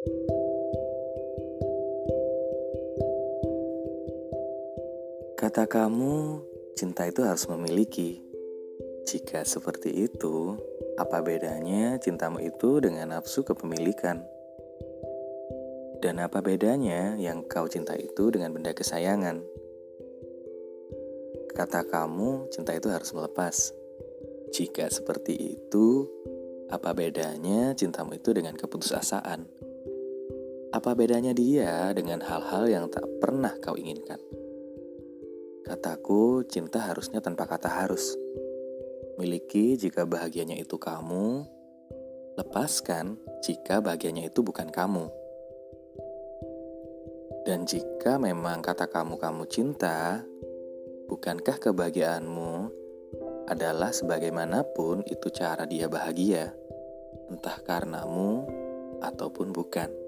Kata kamu, cinta itu harus memiliki. Jika seperti itu, apa bedanya cintamu itu dengan nafsu kepemilikan? Dan apa bedanya yang kau cinta itu dengan benda kesayangan? Kata kamu, cinta itu harus melepas. Jika seperti itu, apa bedanya cintamu itu dengan keputusasaan? Apa bedanya dia dengan hal-hal yang tak pernah kau inginkan? Kataku, cinta harusnya tanpa kata harus. Miliki jika bahagianya itu kamu, lepaskan jika bahagianya itu bukan kamu. Dan jika memang kata kamu kamu cinta, bukankah kebahagiaanmu adalah sebagaimanapun itu cara dia bahagia, entah karenamu ataupun bukan.